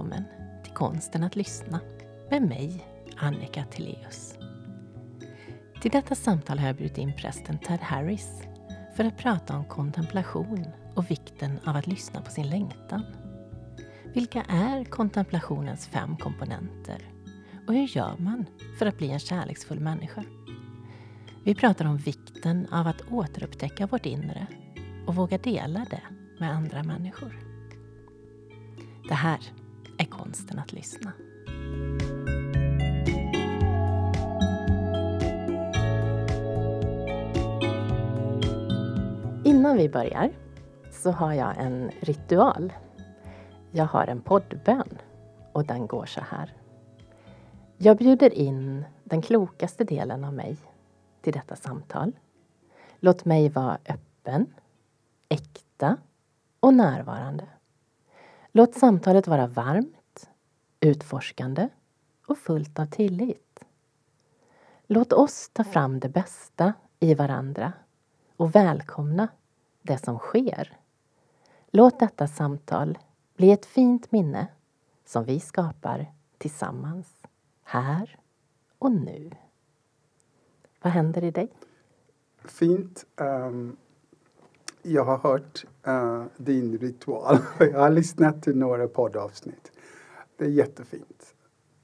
Välkommen till Konsten att lyssna med mig, Annika Tilléus. Till detta samtal har jag bjudit in prästen Ted Harris för att prata om kontemplation och vikten av att lyssna på sin längtan. Vilka är kontemplationens fem komponenter? Och hur gör man för att bli en kärleksfull människa? Vi pratar om vikten av att återupptäcka vårt inre och våga dela det med andra människor. Det här konsten att lyssna. Innan vi börjar så har jag en ritual. Jag har en poddbön och den går så här. Jag bjuder in den klokaste delen av mig till detta samtal. Låt mig vara öppen, äkta och närvarande. Låt samtalet vara varmt, utforskande och fullt av tillit. Låt oss ta fram det bästa i varandra och välkomna det som sker. Låt detta samtal bli ett fint minne som vi skapar tillsammans, här och nu. Vad händer i dig? Fint. Um, jag har hört uh, din ritual. jag har lyssnat till några poddavsnitt. Det är jättefint.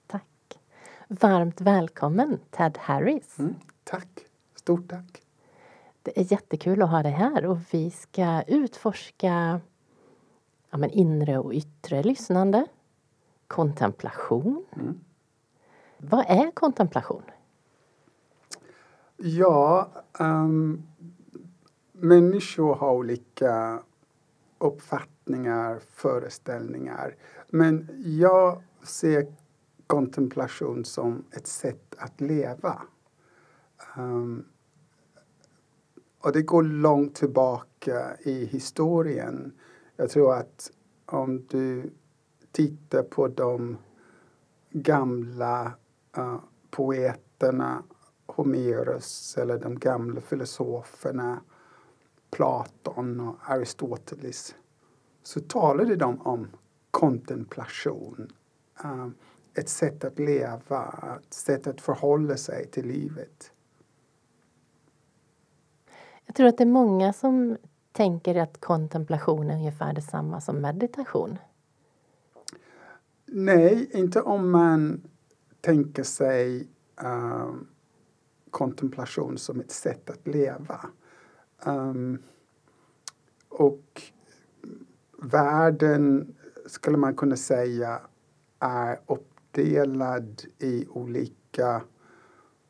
Tack. Varmt välkommen Ted Harris. Mm, tack. Stort tack. Det är jättekul att ha dig här och vi ska utforska ja, men inre och yttre lyssnande, kontemplation. Mm. Vad är kontemplation? Ja, um, människor har olika uppfattningar, föreställningar. Men jag ser kontemplation som ett sätt att leva. Um, och det går långt tillbaka i historien. Jag tror att om du tittar på de gamla uh, poeterna Homerus eller de gamla filosoferna Platon och Aristoteles så talade de om kontemplation. Uh, ett sätt att leva, ett sätt att förhålla sig till livet. Jag tror att det är många som tänker att kontemplation är ungefär detsamma som meditation. Nej, inte om man tänker sig uh, kontemplation som ett sätt att leva. Um, och världen, skulle man kunna säga, är uppdelad i olika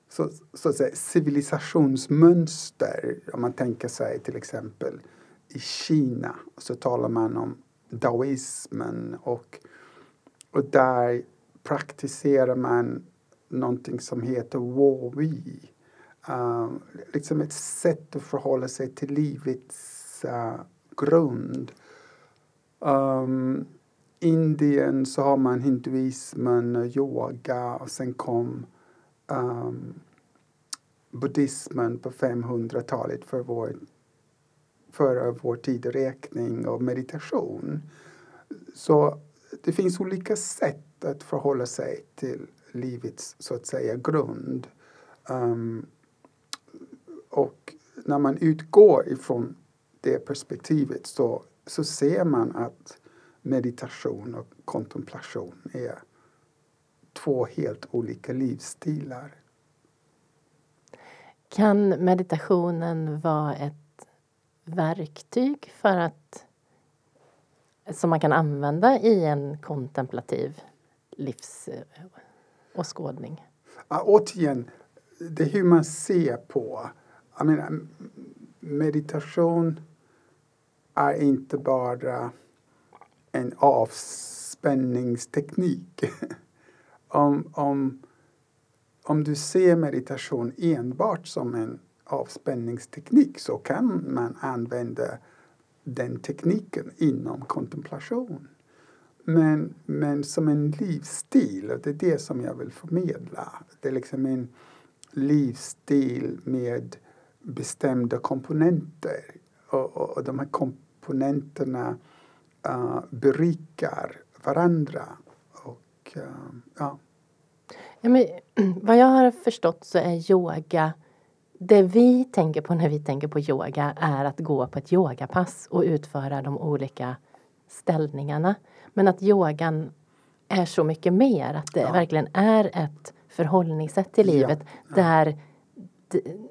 så, så att säga, civilisationsmönster. Om man tänker sig till exempel i Kina så talar man om daoismen och, och där praktiserar man någonting som heter wowi. Uh, liksom ett sätt att förhålla sig till livets uh, grund. Um, Indien så har man hinduismen och yoga och sen kom um, buddhismen på 500-talet för vår, före vår tideräkning och meditation. Så det finns olika sätt att förhålla sig till livets så att säga grund. Um, och när man utgår ifrån det perspektivet så, så ser man att meditation och kontemplation är två helt olika livsstilar. Kan meditationen vara ett verktyg för att som man kan använda i en kontemplativ livsåskådning? Ja, återigen, det är hur man ser på. Jag menar, meditation är inte bara en avspänningsteknik. om, om, om du ser meditation enbart som en avspänningsteknik så kan man använda den tekniken inom kontemplation. Men, men som en livsstil, och det är det som jag vill förmedla. Det är liksom en livsstil med bestämda komponenter. Och, och, och de här komponenterna uh, berikar varandra. Och, uh, ja. Ja, men, vad jag har förstått så är yoga det vi tänker på när vi tänker på yoga är att gå på ett yogapass och utföra de olika ställningarna. Men att yogan är så mycket mer, att det ja. verkligen är ett förhållningssätt till livet ja. Ja. där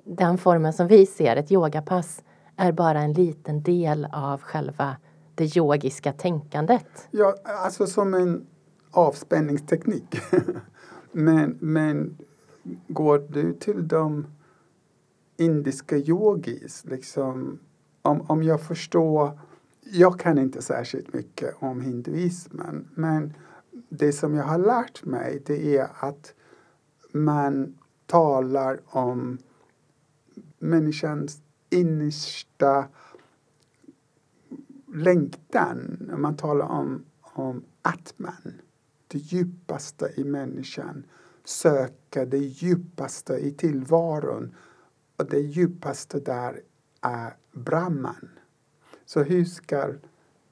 den formen som vi ser, ett yogapass, är bara en liten del av själva det yogiska tänkandet. Ja, alltså som en avspänningsteknik. men, men går du till de indiska yogis, liksom, om, om jag förstår, jag kan inte särskilt mycket om hinduismen, men det som jag har lärt mig det är att man talar om människans innersta längtan. Man talar om, om atman, det djupaste i människan. Söka det djupaste i tillvaron. Och det djupaste där är Brahman. Så hur ska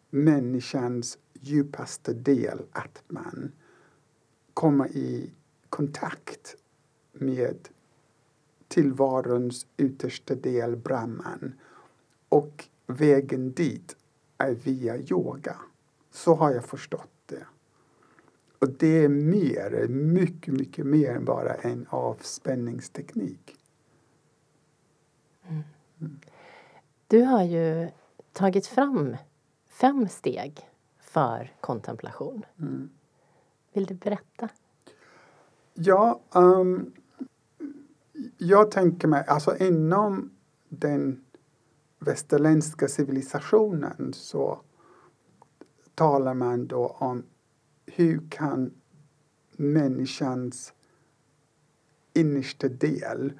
människans djupaste del, atman, komma i kontakt med tillvarons yttersta del, Brahman. Och vägen dit är via yoga. Så har jag förstått det. Och det är mer, mycket, mycket mer än bara en avspänningsteknik. Mm. Du har ju tagit fram fem steg för kontemplation. Mm. Vill du berätta? Ja, um, jag tänker mig, alltså inom den västerländska civilisationen så talar man då om hur kan människans innersta del,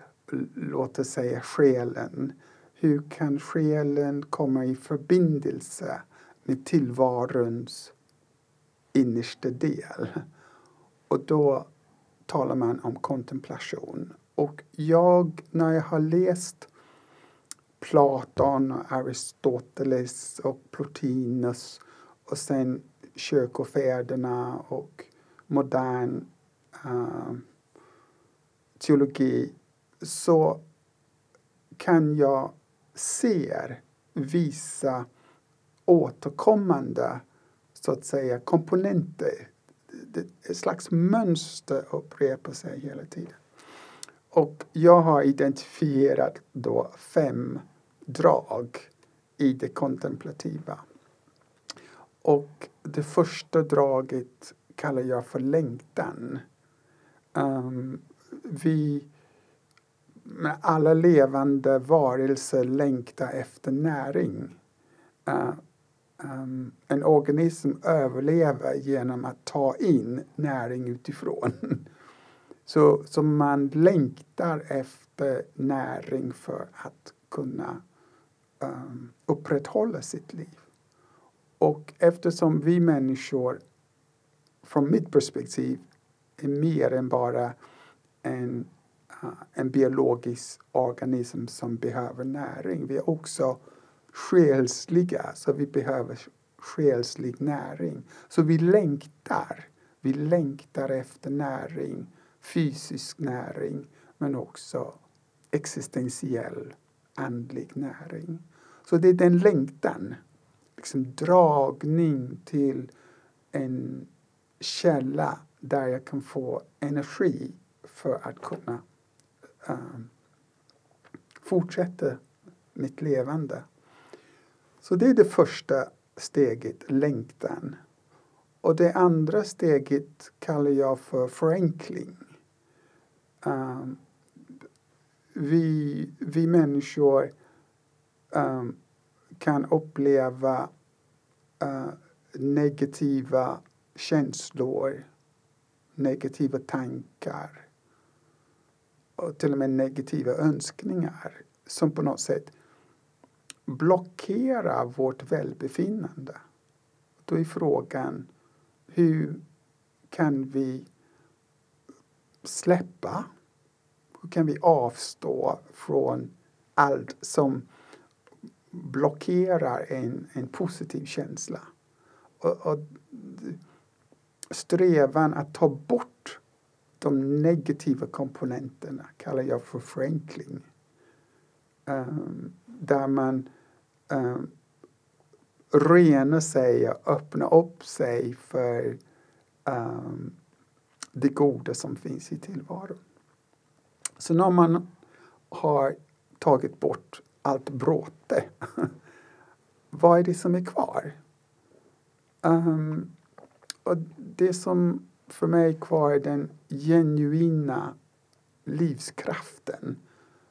låt oss säga själen, hur kan själen komma i förbindelse med tillvarons innersta del? Och då talar man om kontemplation. Och jag, när jag har läst Platon, Aristoteles och Plotinus och sen kyrkofäderna och modern uh, teologi så kan jag se vissa återkommande så att säga komponenter. Ett slags mönster upprepar sig hela tiden. Och jag har identifierat då fem drag i det kontemplativa. Och det första draget kallar jag för längtan. Um, vi, alla levande varelser längtar efter näring. Uh, um, en organism överlever genom att ta in näring utifrån. Så, så man längtar efter näring för att kunna um, upprätthålla sitt liv. Och eftersom vi människor, från mitt perspektiv, är mer än bara en, uh, en biologisk organism som behöver näring. Vi är också själsliga, så vi behöver själslig näring. Så vi längtar. Vi längtar efter näring fysisk näring men också existentiell andlig näring. Så det är den längtan, liksom dragning till en källa där jag kan få energi för att kunna um, fortsätta mitt levande. Så det är det första steget, längtan. Och det andra steget kallar jag för förenkling. Um, vi, vi människor um, kan uppleva uh, negativa känslor, negativa tankar och till och med negativa önskningar som på något sätt blockerar vårt välbefinnande. Då är frågan hur kan vi släppa? Hur kan vi avstå från allt som blockerar en, en positiv känsla? Och, och strävan att ta bort de negativa komponenterna kallar jag för förenkling. Um, där man um, renar sig och öppnar upp sig för um, det goda som finns i tillvaron. Så när man har tagit bort allt bråte, vad är det som är kvar? Um, och det som för mig är kvar är den genuina livskraften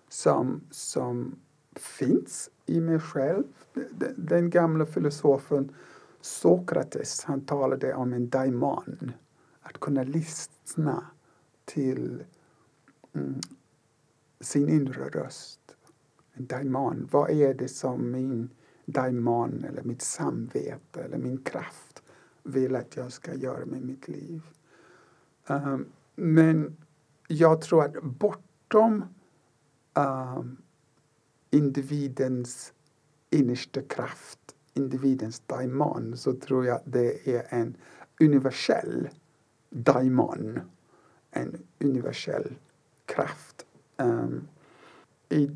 som, som finns i mig själv. Den, den gamla filosofen Sokrates han talade om en daimon, att kunna lyssna till mm, sin inre röst. En daimon, vad är det som min daimon eller mitt samvete eller min kraft vill att jag ska göra med mitt liv? Um, men jag tror att bortom um, individens innersta kraft, individens daimon, så tror jag det är en universell daimon, en universell kraft. Um, i,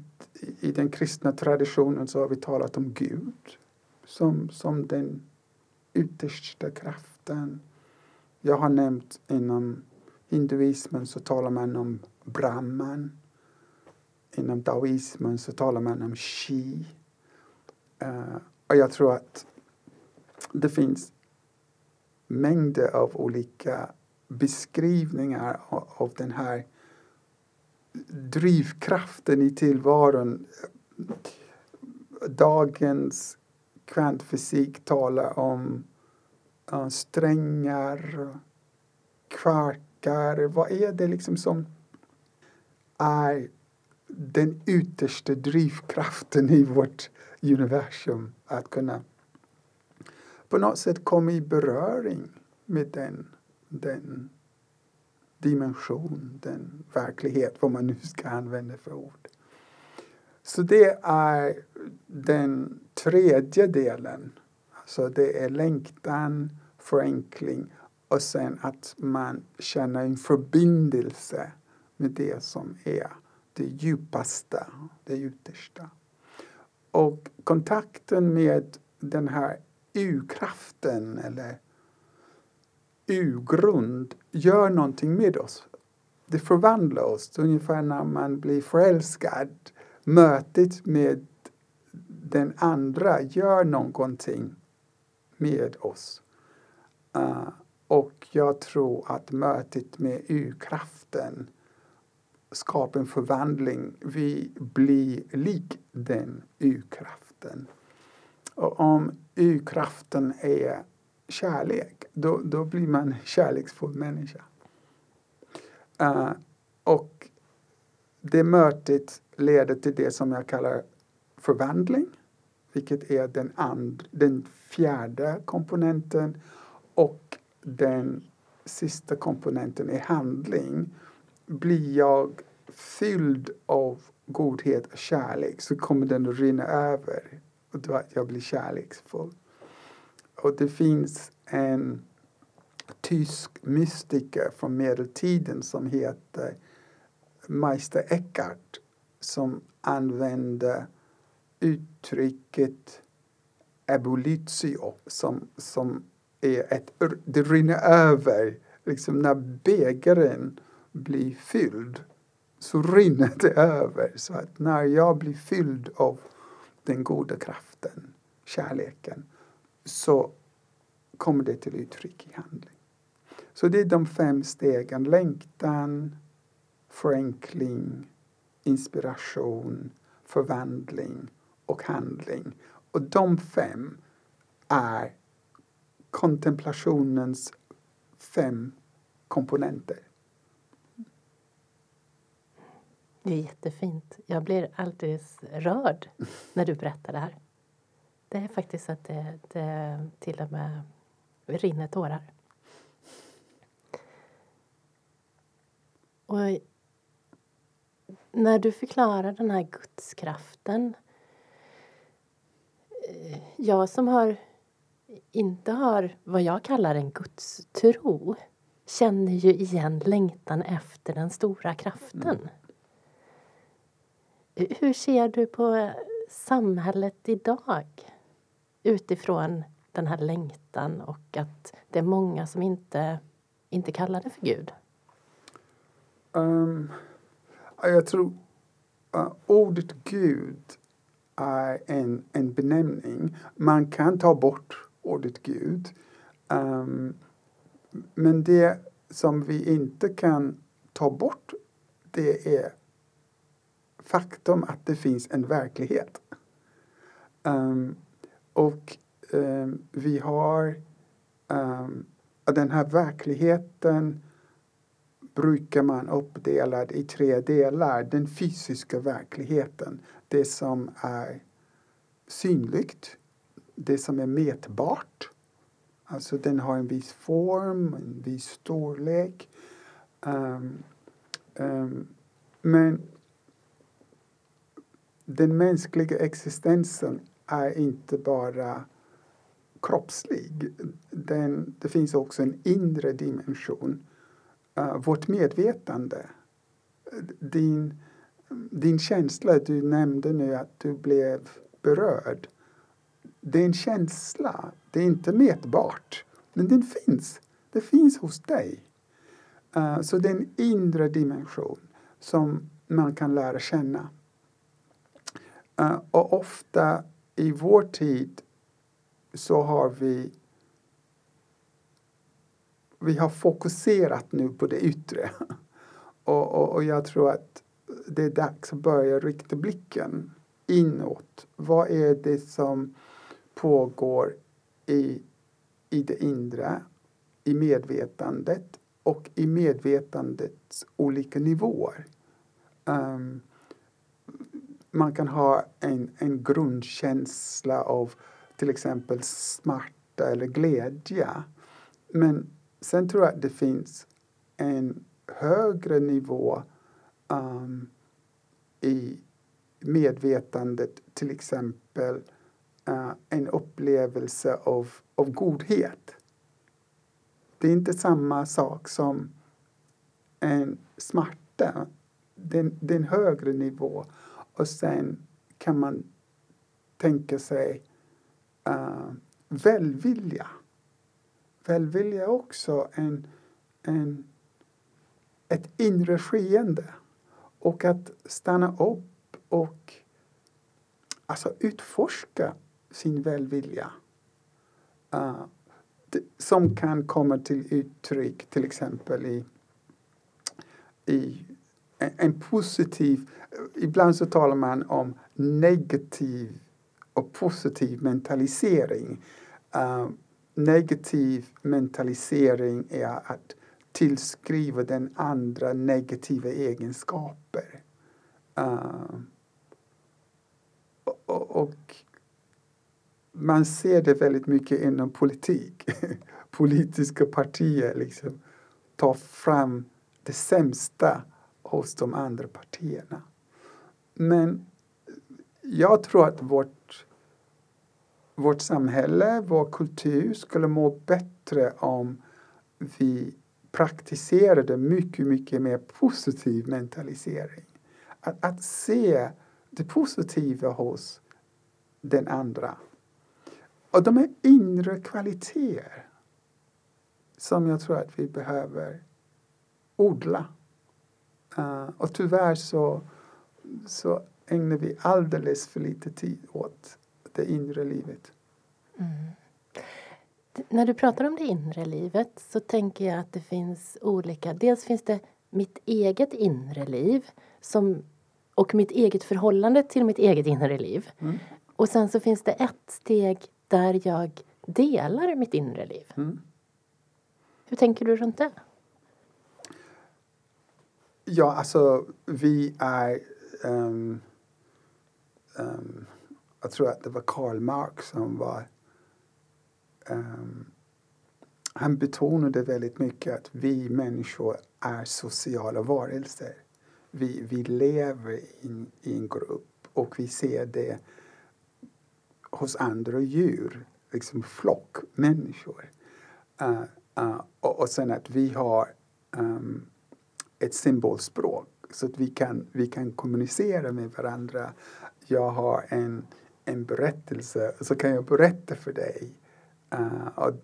I den kristna traditionen så har vi talat om Gud som, som den yttersta kraften. Jag har nämnt inom hinduismen så talar man om Brahman. Inom daoismen så talar man om Shi. Uh, ehm, och jag tror att det finns mängder av olika beskrivningar av, av den här drivkraften i tillvaron. Dagens kvantfysik talar om uh, strängar, kvarkar. Vad är det liksom som är den yttersta drivkraften i vårt universum? Att kunna på något sätt komma i beröring med den, den dimension, den verklighet, vad man nu ska använda för ord. Så det är den tredje delen. Alltså det är längtan, förenkling och sen att man känner en förbindelse med det som är det djupaste, det yttersta. Och kontakten med den här urkraften eller urgrund gör någonting med oss. Det förvandlar oss, ungefär när man blir förälskad. Mötet med den andra gör någonting med oss. Uh, och jag tror att mötet med urkraften skapar en förvandling. Vi blir lik den urkraften. Och om urkraften är kärlek, då, då blir man en kärleksfull människa. Uh, och det mötet leder till det som jag kallar förvandling, vilket är den, and, den fjärde komponenten. Och den sista komponenten är handling. Blir jag fylld av godhet och kärlek så kommer den att rinna över och då att jag blir kärleksfull. Och det finns en tysk mystiker från medeltiden som heter Meister Eckhart som använde uttrycket ebolitio som, som är ett, det rinner över, liksom när bägaren blir fylld så rinner det över. Så att när jag blir fylld av den goda kraften, kärleken, så kommer det till uttryck i handling. Så det är de fem stegen. Längtan, förenkling, inspiration, förvandling och handling. Och de fem är kontemplationens fem komponenter. Det är jättefint. Jag blir alldeles rörd när du berättar det här. Det är faktiskt att det, det till och med rinner tårar. Och när du förklarar den här gudskraften. Eh, jag som har inte har vad jag kallar en gudstro känner ju igen längtan efter den stora kraften. Mm. Hur ser du på samhället idag utifrån den här längtan och att det är många som inte, inte kallar det för Gud? Um, jag tror uh, ordet Gud är en, en benämning. Man kan ta bort ordet Gud. Um, men det som vi inte kan ta bort det är faktum att det finns en verklighet. Um, och um, vi har um, den här verkligheten brukar man uppdela i tre delar. Den fysiska verkligheten, det som är synligt, det som är mätbart. Alltså den har en viss form, en viss storlek. Um, um, men den mänskliga existensen är inte bara kroppslig. Den, det finns också en inre dimension. Uh, vårt medvetande, din, din känsla, du nämnde nu att du blev berörd. Det är en känsla, det är inte mätbart, men den finns. Det finns hos dig. Uh, så det är en inre dimension som man kan lära känna. Uh, och ofta i vår tid så har vi vi har fokuserat nu på det yttre. Och, och, och, jag tror att det är dags att börja rikta blicken inåt. Vad är det som pågår i, i det inre, i medvetandet och i medvetandets olika nivåer? Um, man kan ha en, en grundkänsla av till exempel smärta eller glädje. Men sen tror jag att det finns en högre nivå um, i medvetandet, till exempel uh, en upplevelse av, av godhet. Det är inte samma sak som en smärta. Det, det är en högre nivå. Och sen kan man tänka sig uh, välvilja. Välvilja är också en, en, ett inre skeende. Och att stanna upp och alltså utforska sin välvilja. Uh, som kan komma till uttryck till exempel i, i en, en positiv... Ibland så talar man om negativ och positiv mentalisering. Uh, negativ mentalisering är att tillskriva den andra negativa egenskaper. Uh, och, och, man ser det väldigt mycket inom politik. Politiska partier liksom tar fram det sämsta hos de andra partierna. Men jag tror att vårt, vårt samhälle, vår kultur skulle må bättre om vi praktiserade mycket, mycket mer positiv mentalisering. Att, att se det positiva hos den andra. Och de är inre kvaliteter som jag tror att vi behöver odla. Uh, och tyvärr så, så ägnar vi alldeles för lite tid åt det inre livet. Mm. När du pratar om det inre livet så tänker jag att det finns olika... Dels finns det mitt eget inre liv som, och mitt eget förhållande till mitt eget inre liv. Mm. Och sen så finns det ett steg där jag delar mitt inre liv. Mm. Hur tänker du runt det? Ja, alltså vi är... Um, um, jag tror att det var Karl Marx som var... Um, han betonade väldigt mycket att vi människor är sociala varelser. Vi, vi lever in, i en grupp och vi ser det hos andra djur. liksom flockmänniskor. Uh, eh, uh, eh, och, och sen att vi har um, ett symbolspråk så att vi kan, vi kan kommunicera med varandra. Jag har en, en berättelse, så kan jag berätta för dig uh, och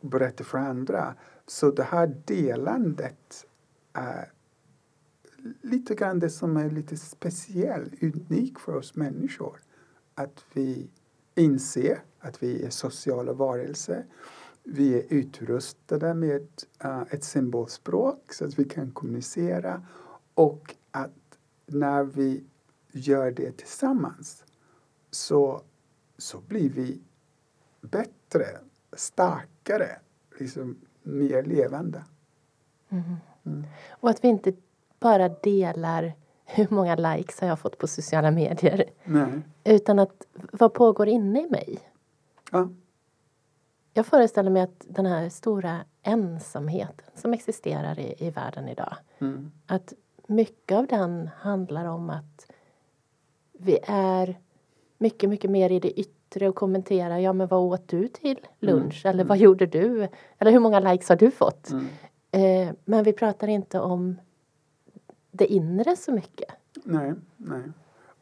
berätta för andra. Så det här delandet är lite grann det som är lite speciellt, unikt för oss människor. Att vi inser att vi är sociala varelser. Vi är utrustade med uh, ett symbolspråk så att vi kan kommunicera och att när vi gör det tillsammans så, så blir vi bättre, starkare, liksom mer levande. Mm. Mm. Och att vi inte bara delar hur många likes har jag fått på sociala medier. Nej. Utan att vad pågår inne i mig? Ja. Jag föreställer mig att den här stora ensamheten som existerar i, i världen idag. Mm. Att mycket av den handlar om att vi är mycket, mycket mer i det yttre och kommenterar. Ja, men vad åt du till lunch? Mm. Eller vad gjorde du? Eller hur många likes har du fått? Mm. Eh, men vi pratar inte om det inre så mycket. Nej, nej.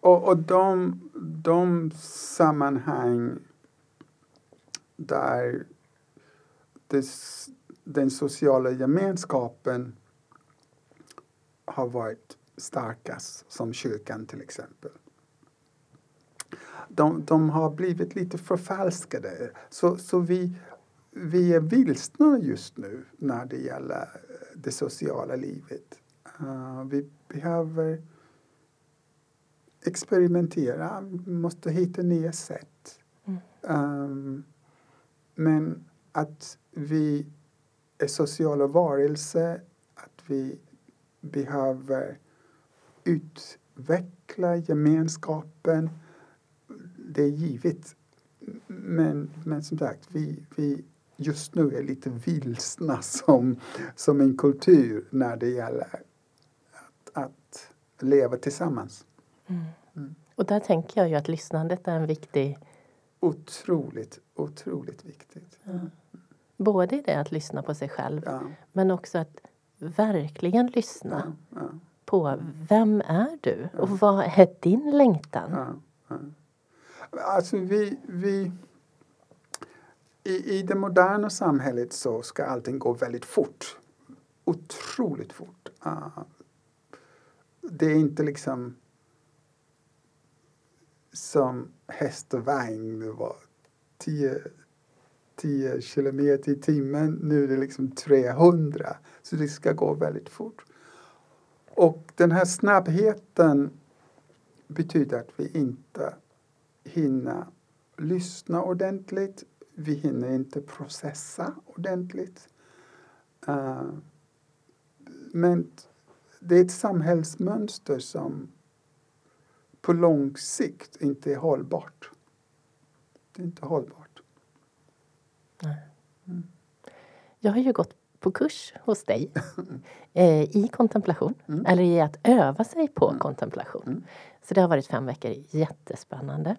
Och, och de, de sammanhang där det, den sociala gemenskapen har varit starkast, som kyrkan till exempel. De, de har blivit lite förfalskade. Så, så vi, vi är vilsna just nu när det gäller det sociala livet. Uh, vi behöver experimentera, vi måste hitta nya sätt. Mm. Um, men att vi är sociala varelser, att vi behöver utveckla gemenskapen, det är givet. Men, men som sagt, vi, vi just nu är lite vilsna som, som en kultur när det gäller att, att leva tillsammans. Mm. Mm. Och där tänker jag ju att lyssnandet är en viktig... Otroligt, otroligt viktigt. Ja. Både i det att lyssna på sig själv Ja. men också att verkligen lyssna Ja, på vem är du och vad är din längtan? Alltså vi, vi i, I det moderna samhället så ska allting gå väldigt fort. Otroligt fort. Det är inte liksom som häst och vagn. Det var 10, 10 kilometer i timmen. Nu är det liksom 300. Så det ska gå väldigt fort. Och den här snabbheten betyder att vi inte hinner lyssna ordentligt. Vi hinner inte processa ordentligt. Uh, men det är ett samhällsmönster som på lång sikt inte är hållbart. Det är inte hållbart. Mm. Jag har ju gått på kurs hos dig eh, i kontemplation, Mm. eller i att öva sig på Mm. kontemplation. Mm. Så det har varit fem veckor, jättespännande.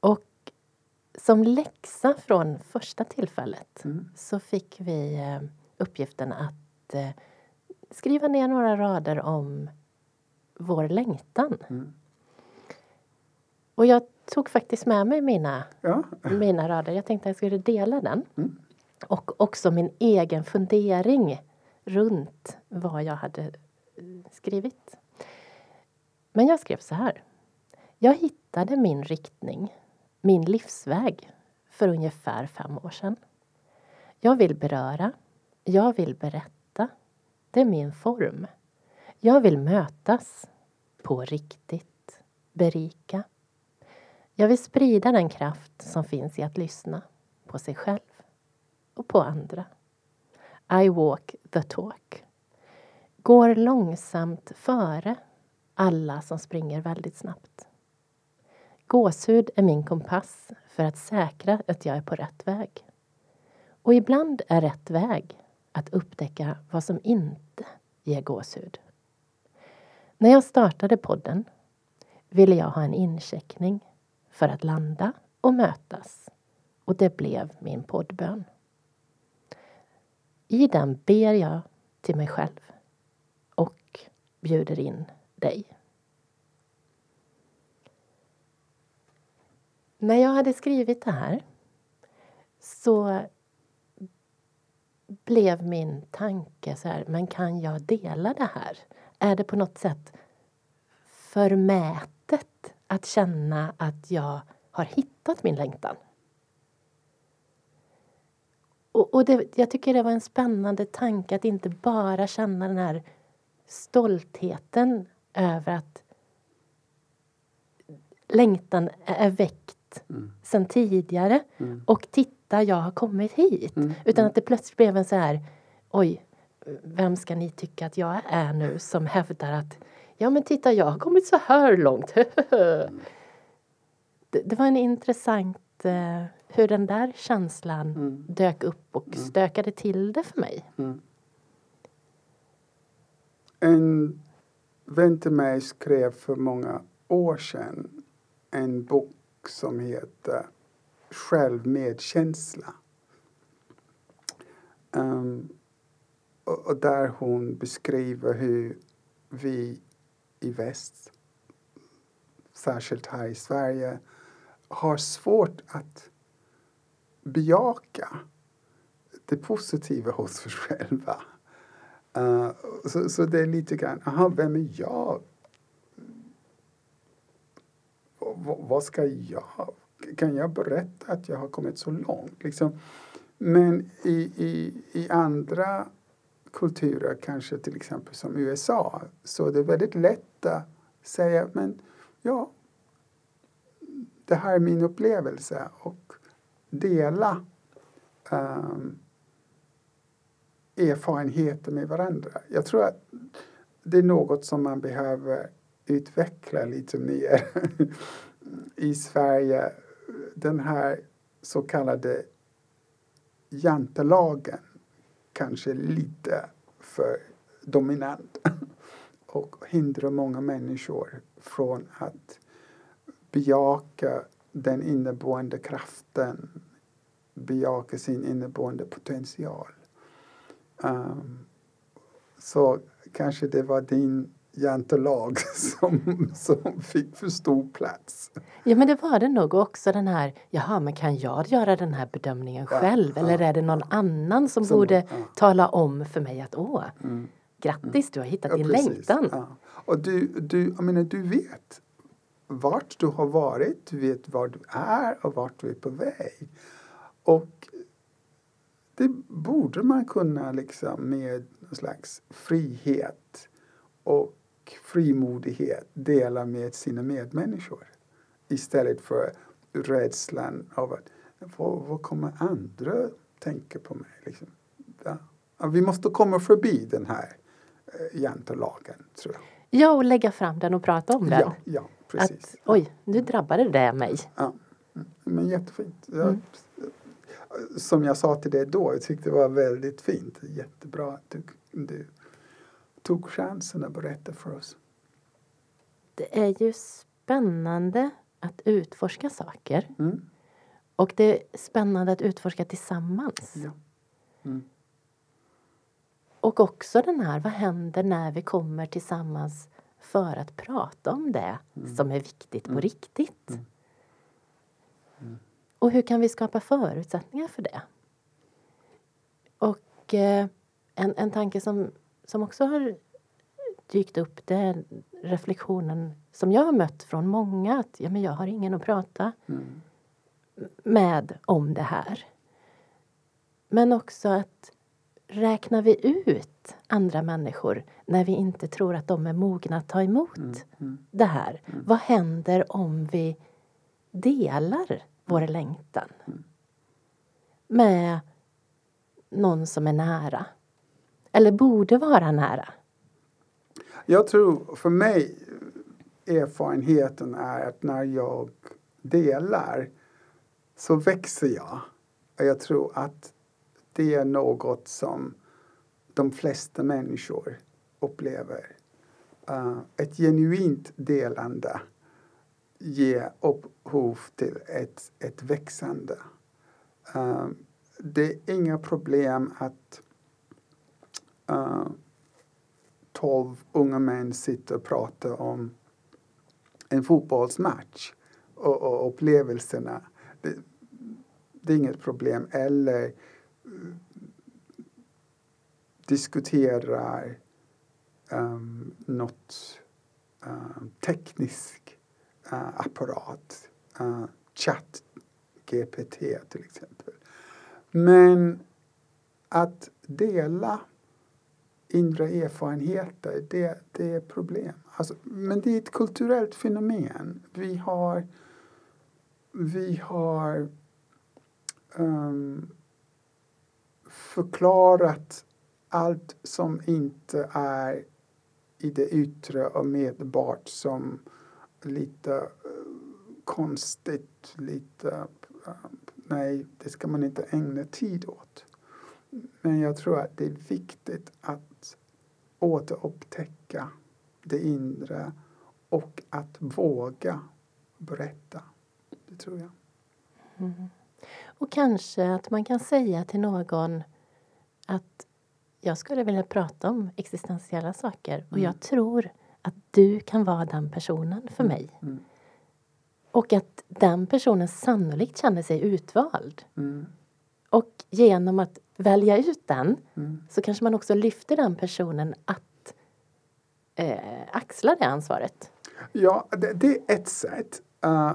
Och som läxa från första tillfället Mm. så fick vi eh, uppgiften att eh, skriva ner några rader om vår längtan. Och jag tog faktiskt med mig mina, Ja. mina rader. Jag tänkte att jag skulle dela den. Mm. Och också min egen fundering runt vad jag hade eh, skrivit. Men jag skrev så här. Jag hittade min riktning, min livsväg, för ungefär fem år sedan. Jag vill beröra, jag vill berätta. Det är min form. Jag vill mötas, på riktigt, berika. Jag vill sprida den kraft som finns i att lyssna på sig själv och på andra. I walk the talk. Går långsamt före alla som springer väldigt snabbt. Gåshud är min kompass för att säkra att jag är på rätt väg. Och ibland är rätt väg att upptäcka vad som inte ger gåshud. När jag startade podden ville jag ha en incheckning för att landa och mötas Och det blev min poddbön. I den ber jag till mig själv och bjuder in dig. När jag hade skrivit det här så blev min tanke så här, men kan jag dela det här? Är det på något sätt förmätet att känna att jag har hittat min längtan? Och, och det, jag tycker det var en spännande tanke att inte bara känna den här stoltheten över att längtan är väckt mm. sen tidigare. Mm. Och titta, jag har kommit hit. Mm. Utan att det plötsligt blev en så här, oj, vem ska ni tycka att jag är nu som hävdar att ja men titta, jag har kommit så här långt. det, det var en intressant eh, hur den där känslan mm. dök upp och mm. stökade till det för mig. Mm. En vän till mig skrev för många år sedan en bok som heter Självmedkänsla. Um, och, och, där hon beskriver hur vi i väst, särskilt här i Sverige, har svårt att bejaka det positiva hos oss själva. Uh, så, så det är lite grann, aha, vem är jag? V vad ska jag? Kan jag berätta att jag har kommit så långt? Liksom. Men i, i, i andra kulturer, kanske till exempel som USA, så är det väldigt lätt ofta säga men ja, det här är min upplevelse och dela ehm, um, erfarenheter med varandra. Jag tror att det är något som man behöver utveckla lite mer i Sverige. Den här så kallade jantelagen kanske lite för dominant och hindrar många människor från att bejaka den inneboende kraften, bejaka sin inneboende potential. Um, så kanske det var din jantelag som, som fick för stor plats. Ja men det var det nog också den här, jaha men kan jag göra den här bedömningen själv ja, eller ja, är det någon annan som, som borde ja. tala om för mig att åh, mm. Grattis du har hittat din precis, längtan. Och du, du, jag menar, du vet vart du har varit, du vet var du är och vart du är på väg. Och det borde man kunna liksom med någon slags frihet och frimodighet dela med sina medmänniskor. Istället för rädslan av att vad, vad kommer andra tänka på mig? Liksom. Ja. Vi måste komma förbi den här jantelagen, tror jag. Ja, och lägga fram den och prata om den. Ja, ja precis. Att, oj, nu drabbade det mig. Ja, men jättefint. Jag, mm. Som jag sa till dig då, jag tyckte det var väldigt fint. Jättebra att du, du tog chansen att berätta för oss. Det är ju spännande att utforska saker. Mm. Och det är spännande att utforska tillsammans. Ja. Mm. Och också den här, vad händer när vi kommer tillsammans för att prata om det mm. som är viktigt på mm. riktigt? Mm. Mm. Och hur kan vi skapa förutsättningar för det? Och eh, en, en tanke som, som också har dykt upp det är reflektionen som jag har mött från många att ja, men jag har ingen att prata mm. med om det här. Men också att räknar vi ut andra människor när vi inte tror att de är mogna att ta emot mm, mm, det här? Mm. Vad händer om vi delar vår längtan mm. med någon som är nära? Eller borde vara nära? Jag tror, för mig, erfarenheten är att när jag delar så växer jag. Jag tror att det är något som de flesta människor upplever. Uh, ett genuint delande ger upphov till ett, ett växande. Uh, det är inga problem att uh, tolv unga män sitter och pratar om en fotbollsmatch och, och upplevelserna. Det, det, är inget problem. Eller uh, diskuterar um, något uh, teknisk uh, apparat. Eh, uh, chatt GPT till exempel. Men att dela inre erfarenheter, det, det är problem. Alltså, men det är ett kulturellt fenomen. Vi har, vi har um, förklarat allt som inte är i det yttre och medbart som lite eh, konstigt, lite eh, nej, det ska man inte ägna tid åt. Men jag tror att det är viktigt att återupptäcka det inre och att våga berätta. Det tror jag. Mm. Och kanske att man kan säga till någon att jag skulle vilja prata om existentiella saker och mm. jag tror att du kan vara den personen för mm. mig. Mm. Och att den personen sannolikt känner sig utvald. Mm. Och genom att välja ut den mm. så kanske man också lyfter den personen att eh, axla det ansvaret. Ja, det, det är ett sätt. Uh,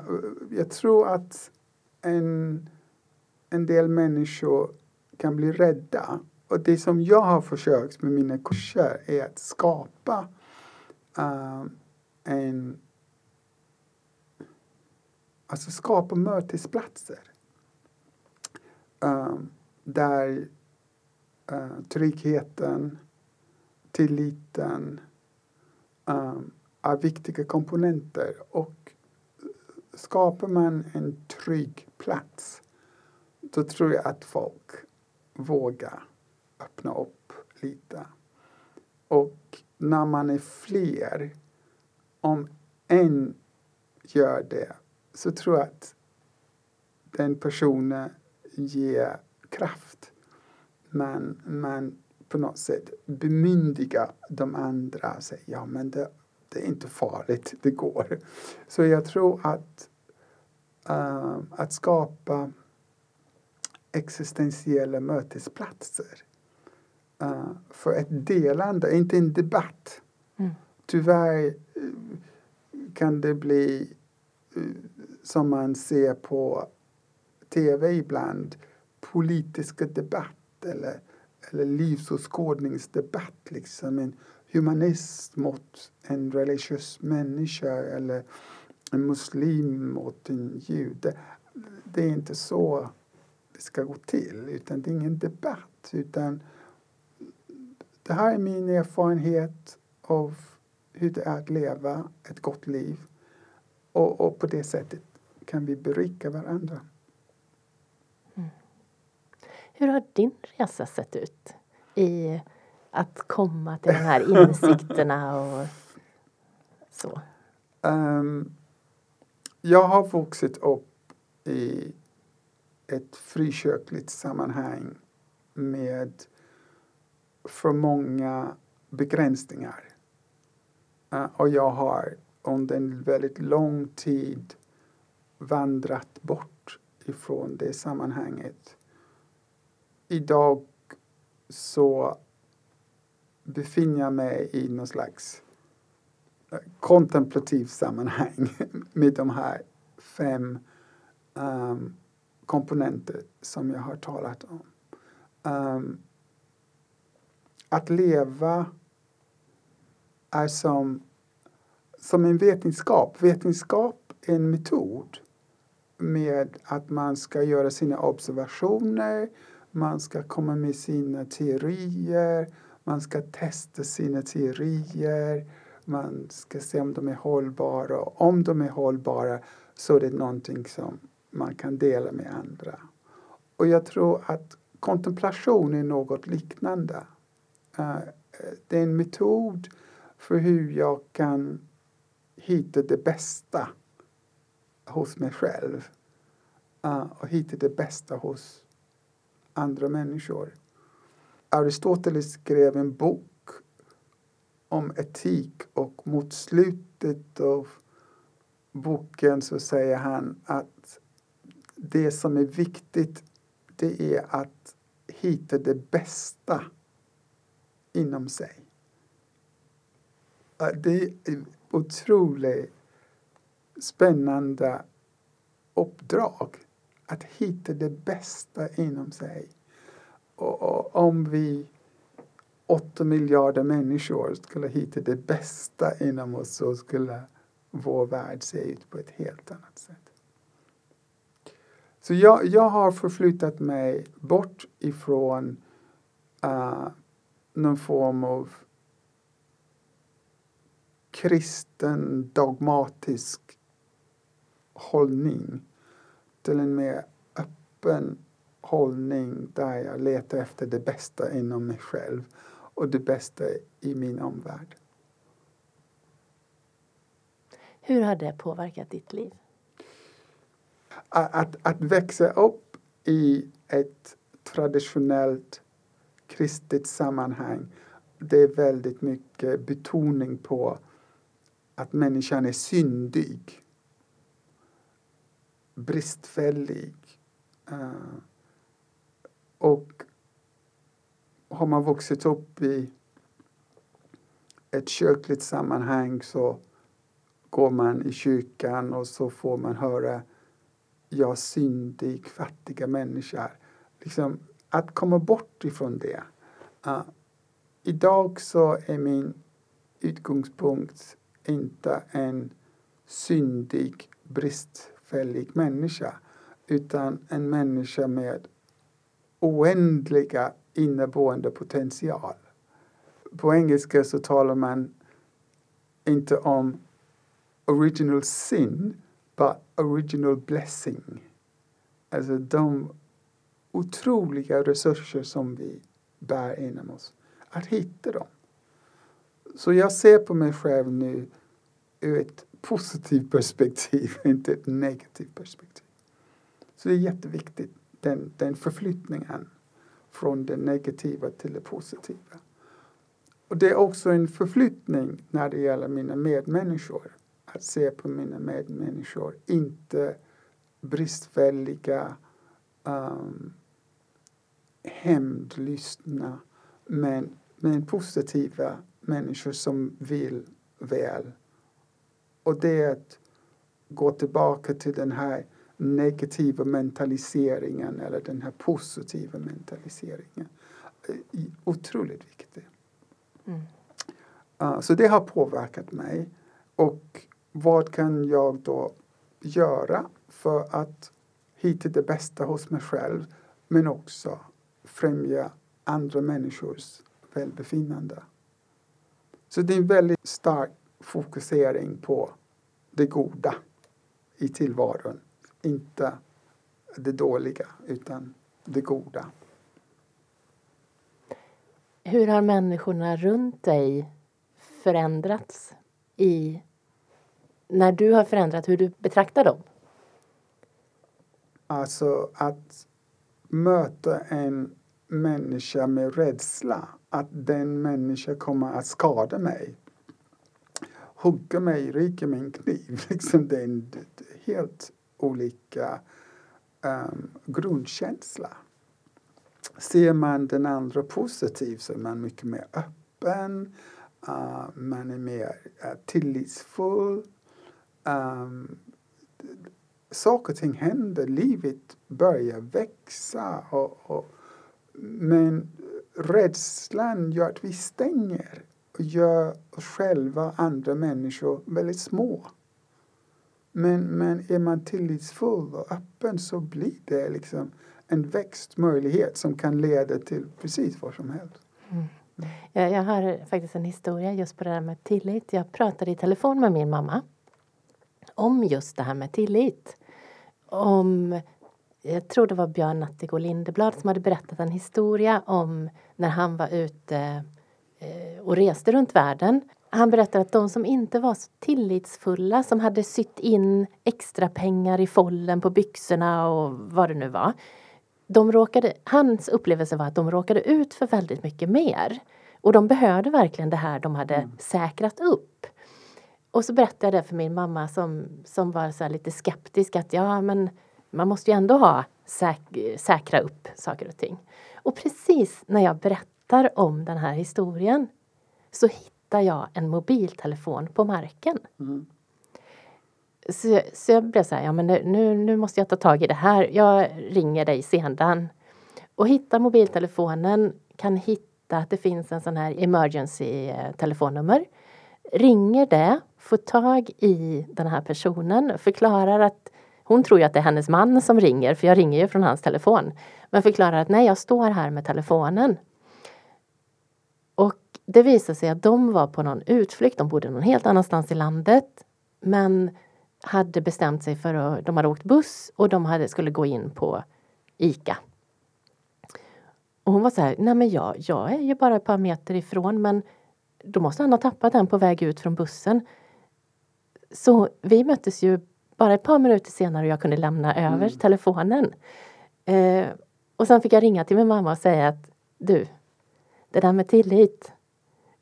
jag tror att en, en del människor kan bli rädda. Och det som jag har försökt med mina kurser är att skapa uh, en alltså skapa mötesplatser uh, där uh, tryggheten, tilliten uh, är viktiga komponenter. Och skapar man en trygg plats då tror jag att folk vågar öppna upp lite. Och när man är fler, om en gör det så tror jag att den personen ger kraft. Men man på något sätt bemyndigar de andra och säger ja men det, det är inte farligt, det går. Så jag tror att uh, att skapa existentiella mötesplatser uh, för ett delande, inte en debatt. Mm. Tyvärr uh, kan det bli som man ser på tv ibland, politiska debatt eller, eller livsåskådningsdebatt. Liksom. En humanist mot en religiös människa eller en muslim mot en jude. Det är inte så det ska gå till, utan det är ingen debatt. Utan det här är min erfarenhet av hur det är att leva ett gott liv. Och, och på det sättet kan vi berika varandra. Mm. Hur har din resa sett ut i att komma till de här insikterna och så? Um, jag har vuxit upp i ett frikyrkligt sammanhang med för många begränsningar. Uh, och jag har under en väldigt lång tid vandrat bort ifrån det sammanhanget. Idag så befinner jag mig i någon slags kontemplativt kontemplativ sammanhang med de här fem um, komponenter som jag har talat om. Um, att leva är som som en vetenskap. Vetenskap är en metod med att man ska göra sina observationer, man ska komma med sina teorier, man ska testa sina teorier, man ska se om de är hållbara. Och om de är hållbara så är det någonting som man kan dela med andra. Och jag tror att kontemplation är något liknande. Eh, det är en metod för hur jag kan hitta det bästa hos mig själv eh, och hitta det bästa hos andra människor. Aristoteles skrev en bok om etik och mot slutet av boken så säger han att det som är viktigt det är att hitta det bästa inom sig. Det är ett otroligt spännande uppdrag att hitta det bästa inom sig. Och, och om vi åtta miljarder människor skulle hitta det bästa inom oss så skulle vår värld se ut på ett helt annat sätt. Så jag, jag har förflyttat mig bort ifrån uh, någon form av kristen dogmatisk hållning till en mer öppen hållning där jag letar efter det bästa inom mig själv och det bästa i min omvärld. Hur har det påverkat ditt liv? Att, att växa upp i ett traditionellt kristet sammanhang det är väldigt mycket betoning på att människan är syndig, bristfällig. Eh, och har man vuxit upp i ett kyrkligt sammanhang så går man i kyrkan och så får man höra jag syndig, fattiga människa. Liksom, att komma bort ifrån det. Uh, idag så är min utgångspunkt inte en syndig, bristfällig människa utan en människa med oändliga inneboende potential. På engelska så talar man inte om original sin, but original blessing. Alltså de otroliga resurser som vi bär inom oss. Att hitta dem. Så jag ser på mig själv nu ur ett positivt perspektiv, inte ett negativt perspektiv. Så det är jätteviktigt, den, den förflyttningen från det negativa till det positiva. Och det är också en förflyttning när det gäller mina medmänniskor. Att se på mina medmänniskor, inte bristfälliga, um, hämndlystna, men, men positiva människor som vill väl. Och det är att gå tillbaka till den här negativa mentaliseringen eller den här positiva mentaliseringen. Otroligt viktigt. Mm. Uh, så det har påverkat mig. Och vad kan jag då göra för att hitta det bästa hos mig själv men också främja andra människors välbefinnande. Så det är en väldigt stark fokusering på det goda i tillvaron. Inte det dåliga, utan det goda. Hur har människorna runt dig förändrats i när du har förändrat hur du betraktar dem? Alltså att möta en människa med rädsla att den människan kommer att skada mig. Hugga mig, ryka min kniv. Liksom det är en helt olika um, grundkänsla. Ser man den andra positivt så är man mycket mer öppen, uh, man är mer uh, tillitsfull. Um, saker och ting händer, livet börjar växa. Och, och, men rädslan gör att vi stänger och gör oss själva och andra människor väldigt små. Men, men är man tillitsfull och öppen så blir det liksom en växtmöjlighet som kan leda till precis vad som helst. Mm. Jag, jag har faktiskt en historia just på det där med tillit. Jag pratade i telefon med min mamma om just det här med tillit. Om, jag tror det var Björn Natthiko Lindeblad som hade berättat en historia om när han var ute eh, och reste runt världen han berättar att de som inte var så tillitsfulla, som hade sytt in extra pengar i follen på byxorna och vad det nu var. de råkade, hans upplevelse var att de råkade ut för väldigt mycket mer. Och de behövde verkligen det här de hade mm. säkrat upp. Och så berättade jag det för min mamma som, som var så lite skeptisk att ja men man måste ju ändå ha säk säkra upp saker och ting. Och precis när jag berättar om den här historien så hittar jag en mobiltelefon på marken. Mm. Så, så jag blev så här, ja men nu, nu måste jag ta tag i det här. Jag ringer dig sedan. Och hittar mobiltelefonen, kan hitta att det finns en sån här emergency eh, telefonnummer. Ringer det, får tag i den här personen, förklarar att hon tror ju att det är hennes man som ringer, för jag ringer ju från hans telefon. Men förklarar att nej, jag står här med telefonen. Och det visar sig att de var på någon utflykt, de bodde någon helt annanstans i landet. Men hade bestämt sig för att, de hade åkt buss och de hade, skulle gå in på ICA. Och hon var så här, nej men jag, jag är ju bara ett par meter ifrån men då måste han ha tappat den på väg ut från bussen. Så vi möttes ju bara ett par minuter senare och jag kunde lämna över mm. telefonen. Eh, och sen fick jag ringa till min mamma och säga att du, det där med tillit.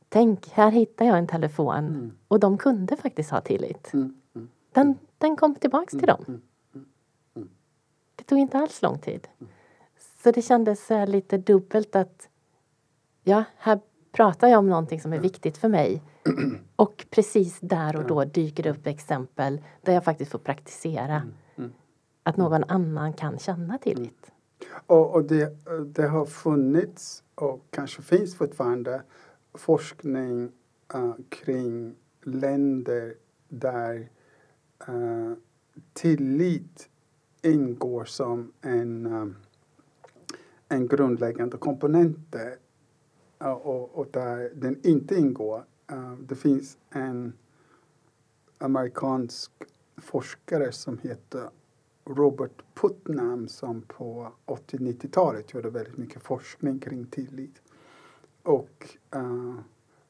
Tänk, här hittar jag en telefon mm. och de kunde faktiskt ha tillit. Mm. mm. Den, den kom tillbaks till dem. Mm. Mm. Det tog inte alls lång tid. Så det kändes lite dubbelt att ja, här pratar jag om någonting som är viktigt för mig. Och precis där och då dyker det upp exempel där jag faktiskt får praktisera mm, mm. att någon annan kan känna tillit. Och, och det, det, har funnits och kanske finns fortfarande forskning uh, kring länder där uh, tillit ingår som en, uh, en grundläggande komponent och, och där den inte ingår. Eh, det finns en amerikansk forskare som heter Robert Putnam som på 80-90-talet gjorde väldigt mycket forskning kring tillit. Och uh,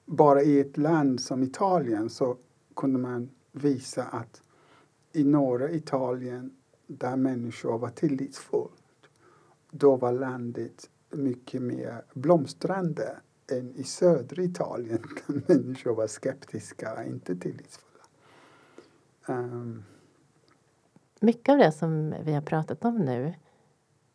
bara i ett land som Italien så kunde man visa att i norra Italien där människor var tillitsfulla då var landet mycket mer blomstrande än i södra Italien där människor var skeptiska och inte tillitsfulla. Um. Mycket av det som vi har pratat om nu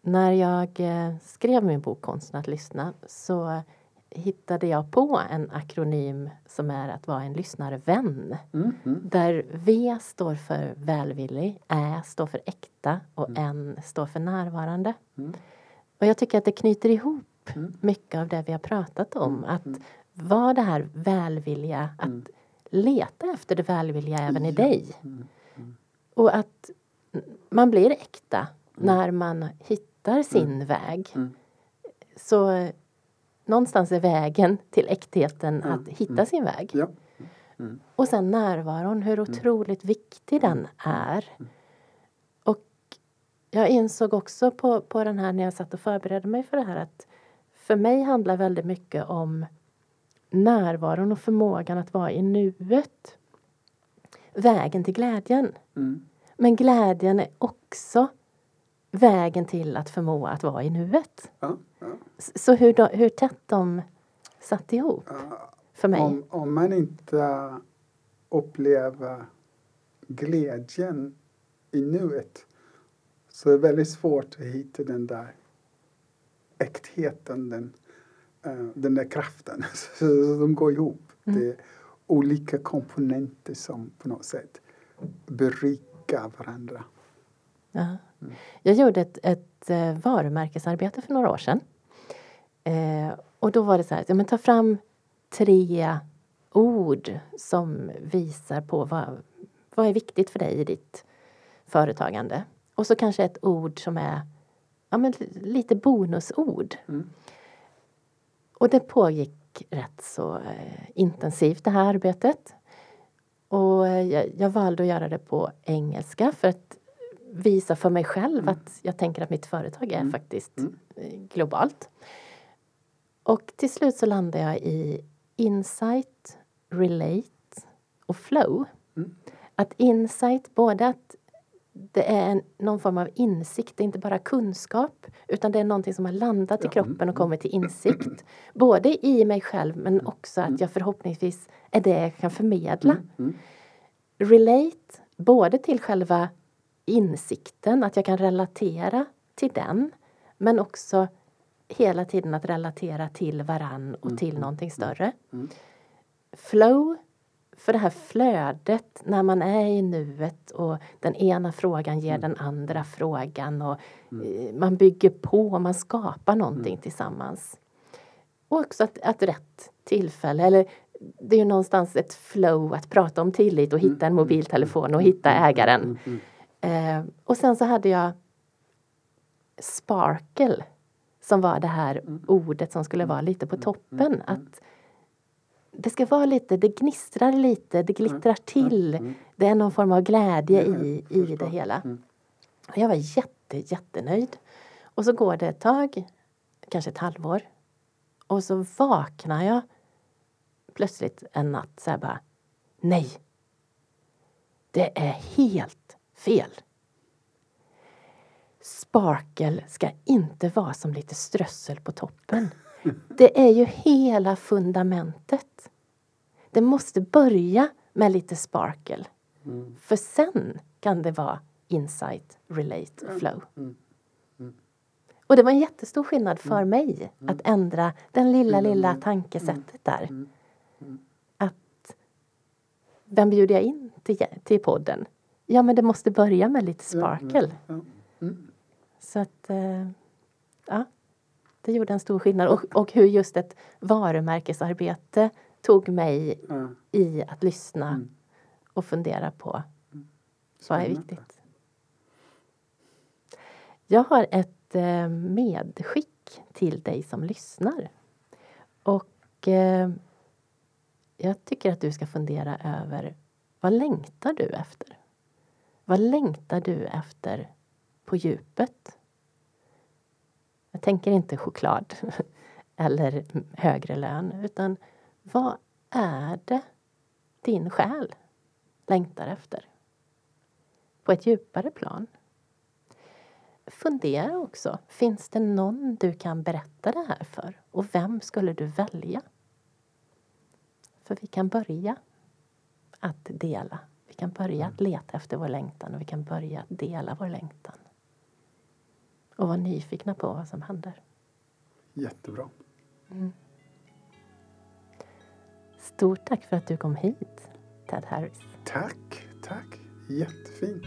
när jag eh, skrev min bok Konsten att lyssna så hittade jag på en akronym som är att vara en lyssnarvän. Mm, mm. Där V står för välvillig, Ä står för äkta och mm. N står för närvarande. Mm. Och jag tycker att det knyter ihop mm. mycket av det vi har pratat om. Mm. Att mm. vara det här välvilliga, att mm. leta efter det välvilliga även i dig. Och att man blir äkta när man hittar sin väg. Så någonstans är vägen till äktheten att hitta sin väg. Ja. Mm. Och sen närvaron, hur otroligt viktig den är jag insåg också på, på den här när jag satt och förberedde mig för det här att för mig handlar väldigt mycket om närvaron och förmågan att vara i nuet. Vägen till glädjen. Mm. Men glädjen är också vägen till att förmå att vara i nuet. Ja, ja. Så hur, då, hur tätt de satt ihop ja, för mig. Om, om man inte upplever glädjen i nuet så det är väldigt svårt att hitta den där äktheten, den, uh, den där kraften. så de går ihop. Mm. Det är olika komponenter som på något sätt berikar varandra. Mm. Jag gjorde ett, ett uh, varumärkesarbete för några år sedan. Uh, och då var det så här, ja, men ta fram tre ord som visar på vad, vad är viktigt för dig i ditt företagande. Och så kanske ett ord som är ja, men lite bonusord. Mm. Och det pågick rätt så eh, intensivt det här arbetet. Och eh, jag, jag, valde att göra det på engelska för att visa för mig själv mm. att jag tänker att mitt företag är mm. faktiskt mm. Eh, globalt. Och till slut så landade jag i insight, relate och flow. Mm. Att insight, både att det är en, någon form av insikt, det är inte bara kunskap utan det är någonting som har landat i kroppen och kommit till insikt. Både i mig själv men också att jag förhoppningsvis är det jag kan förmedla. Mm. Relate både till själva insikten, att jag kan relatera till den men också hela tiden att relatera till varann och till någonting större. Mm. Flow, för det här flödet när man är i nuet och den ena frågan ger den andra frågan och eh, man bygger på, man skapar någonting tillsammans. Och också att, att rätt tillfälle, eller det är ju någonstans ett flow att prata om tillit och hitta en mobiltelefon och hitta ägaren. Mm. Eh, och sen så hade jag sparkle som var det här ordet som skulle vara lite på toppen. Att det ska vara lite, det gnistrar lite, det glittrar till. Det är någon form av glädje i, i det hela. Och jag var jätte, jättenöjd. Och så går det ett tag, kanske ett halvår. Och så vaknar jag plötsligt en natt så här bara, nej. Det är helt fel. Sparkle ska inte vara som lite strössel på toppen. Det är ju hela fundamentet. Det måste börja med lite sparkle. För sen kan det vara insight, relate och flow. Och det var en jättestor skillnad för mig att ändra den lilla, lilla tankesättet där. Att vem bjuder jag in till, till podden? Ja, men det måste börja med lite sparkle. Så att, eh, ja, det gjorde en stor skillnad. Och, och hur just ett varumärkesarbete tog mig Ja. i att lyssna och fundera på vad är viktigt. Jag har ett eh, medskick till dig som lyssnar. Och eh, jag tycker att du ska fundera över vad längtar du efter? Vad längtar du efter på djupet? Jag tänker inte choklad eller högre lön utan vad är det din själ längtar efter? På ett djupare plan. Fundera också, finns det någon du kan berätta det här för? Och vem skulle du välja? För vi kan börja att dela. Vi kan börja att leta efter vår längtan och vi kan börja att dela vår längtan. Och vara nyfikna på vad som händer. Jättebra. Stort tack för att du kom hit, Ted Harris. Tack, tack. Jättefint.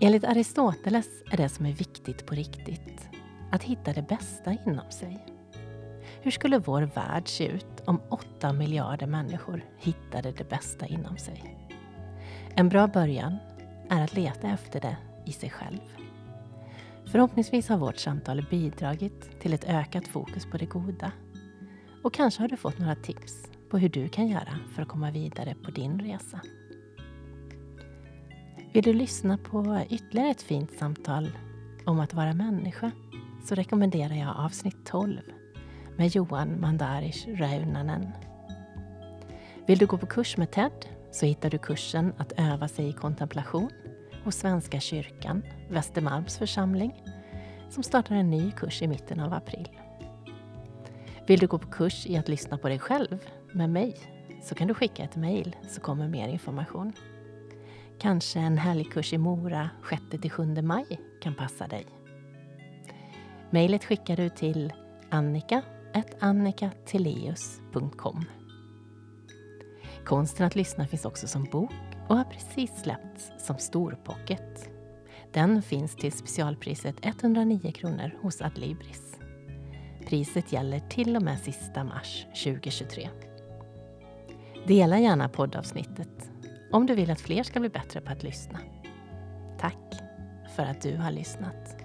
Enligt Aristoteles är det som är viktigt på riktigt att hitta det bästa inom sig. Hur skulle vår värld se ut om 8 miljarder människor hittade det bästa inom sig? En bra början är att leta efter det i sig själv. Förhoppningsvis har vårt samtal bidragit till ett ökat fokus på det goda. Och kanske har du fått några tips på hur du kan göra för att komma vidare på din resa. Vill du lyssna på ytterligare ett fint samtal om att vara människa så rekommenderar jag avsnitt 12 med Johan Mandarish Räunanen. Vill du gå på kurs med TED så hittar du kursen att öva sig i kontemplation hos Svenska kyrkan, Västermalms församling, som startar en ny kurs i mitten av april. Vill du gå på kurs i att lyssna på dig själv med mig så kan du skicka ett mejl så kommer mer information. Kanske en helgkurs i Mora 6-7 maj kan passa dig. Mejlet skickar du till Annika annika.annikatileus.com Konsten att lyssna finns också som bok och har precis släppts som storpocket. Den finns till specialpriset 109 kronor hos Adlibris. Priset gäller till och med sista mars 2023. Dela gärna poddavsnittet om du vill att fler ska bli bättre på att lyssna. Tack för att du har lyssnat.